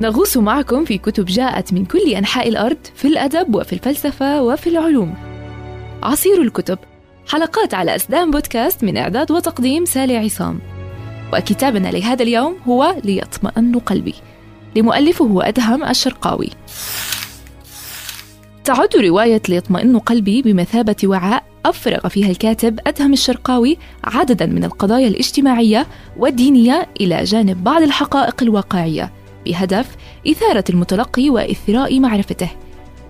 نغوص معكم في كتب جاءت من كل أنحاء الأرض في الأدب وفي الفلسفة وفي العلوم. عصير الكتب حلقات على أسدان بودكاست من إعداد وتقديم سالي عصام. وكتابنا لهذا اليوم هو ليطمئن قلبي. لمؤلفه أدهم الشرقاوي. تعد رواية ليطمئن قلبي بمثابة وعاء أفرغ فيها الكاتب أدهم الشرقاوي عددا من القضايا الاجتماعية والدينية إلى جانب بعض الحقائق الواقعية. بهدف إثارة المتلقي وإثراء معرفته.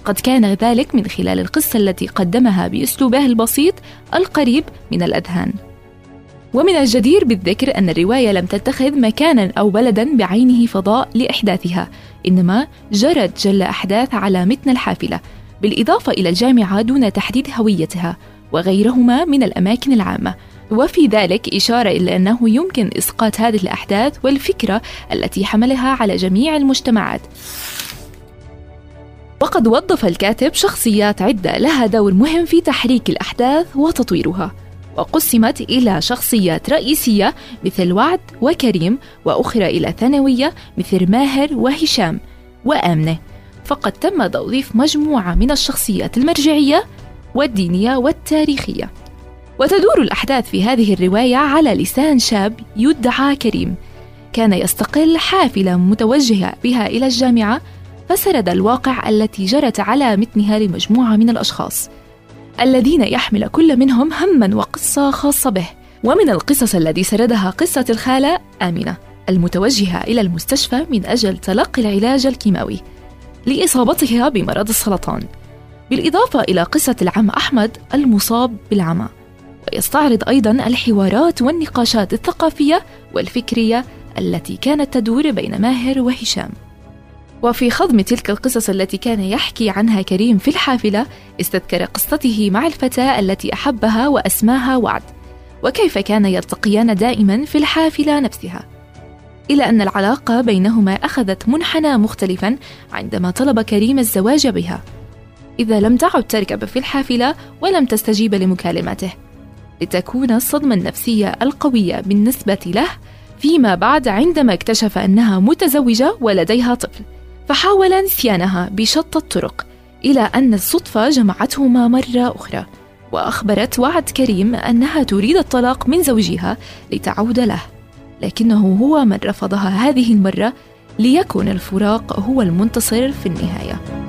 قد كان ذلك من خلال القصة التي قدمها بأسلوبه البسيط القريب من الأذهان. ومن الجدير بالذكر أن الرواية لم تتخذ مكانا أو بلدا بعينه فضاء لإحداثها إنما جرت جل أحداث على متن الحافلة بالإضافة إلى الجامعة دون تحديد هويتها وغيرهما من الأماكن العامة. وفي ذلك إشارة إلى أنه يمكن إسقاط هذه الأحداث والفكرة التي حملها على جميع المجتمعات. وقد وظف الكاتب شخصيات عدة لها دور مهم في تحريك الأحداث وتطويرها وقسمت إلى شخصيات رئيسية مثل وعد وكريم وأخرى إلى ثانوية مثل ماهر وهشام وآمنة. فقد تم توظيف مجموعة من الشخصيات المرجعية والدينية والتاريخية. وتدور الأحداث في هذه الرواية على لسان شاب يدعى كريم. كان يستقل حافلة متوجهة بها إلى الجامعة فسرد الواقع التي جرت على متنها لمجموعة من الأشخاص الذين يحمل كل منهم هما وقصة خاصة به. ومن القصص التي سردها قصة الخالة آمنة المتوجهة إلى المستشفى من أجل تلقي العلاج الكيماوي لإصابتها بمرض السرطان. بالإضافة إلى قصة العم أحمد المصاب بالعمى. ويستعرض أيضا الحوارات والنقاشات الثقافية والفكرية التي كانت تدور بين ماهر وهشام. وفي خضم تلك القصص التي كان يحكي عنها كريم في الحافلة استذكر قصته مع الفتاة التي أحبها وأسماها وعد وكيف كان يلتقيان دائما في الحافلة نفسها. إلى أن العلاقة بينهما أخذت منحنى مختلفا عندما طلب كريم الزواج بها. إذا لم تعد تركب في الحافلة ولم تستجيب لمكالمته. لتكون الصدمة النفسية القوية بالنسبة له فيما بعد عندما اكتشف أنها متزوجة ولديها طفل. فحاول نسيانها بشتى الطرق إلى أن الصدفة جمعتهما مرة أخرى وأخبرت وعد كريم أنها تريد الطلاق من زوجها لتعود له. لكنه هو من رفضها هذه المرة ليكون الفراق هو المنتصر في النهاية.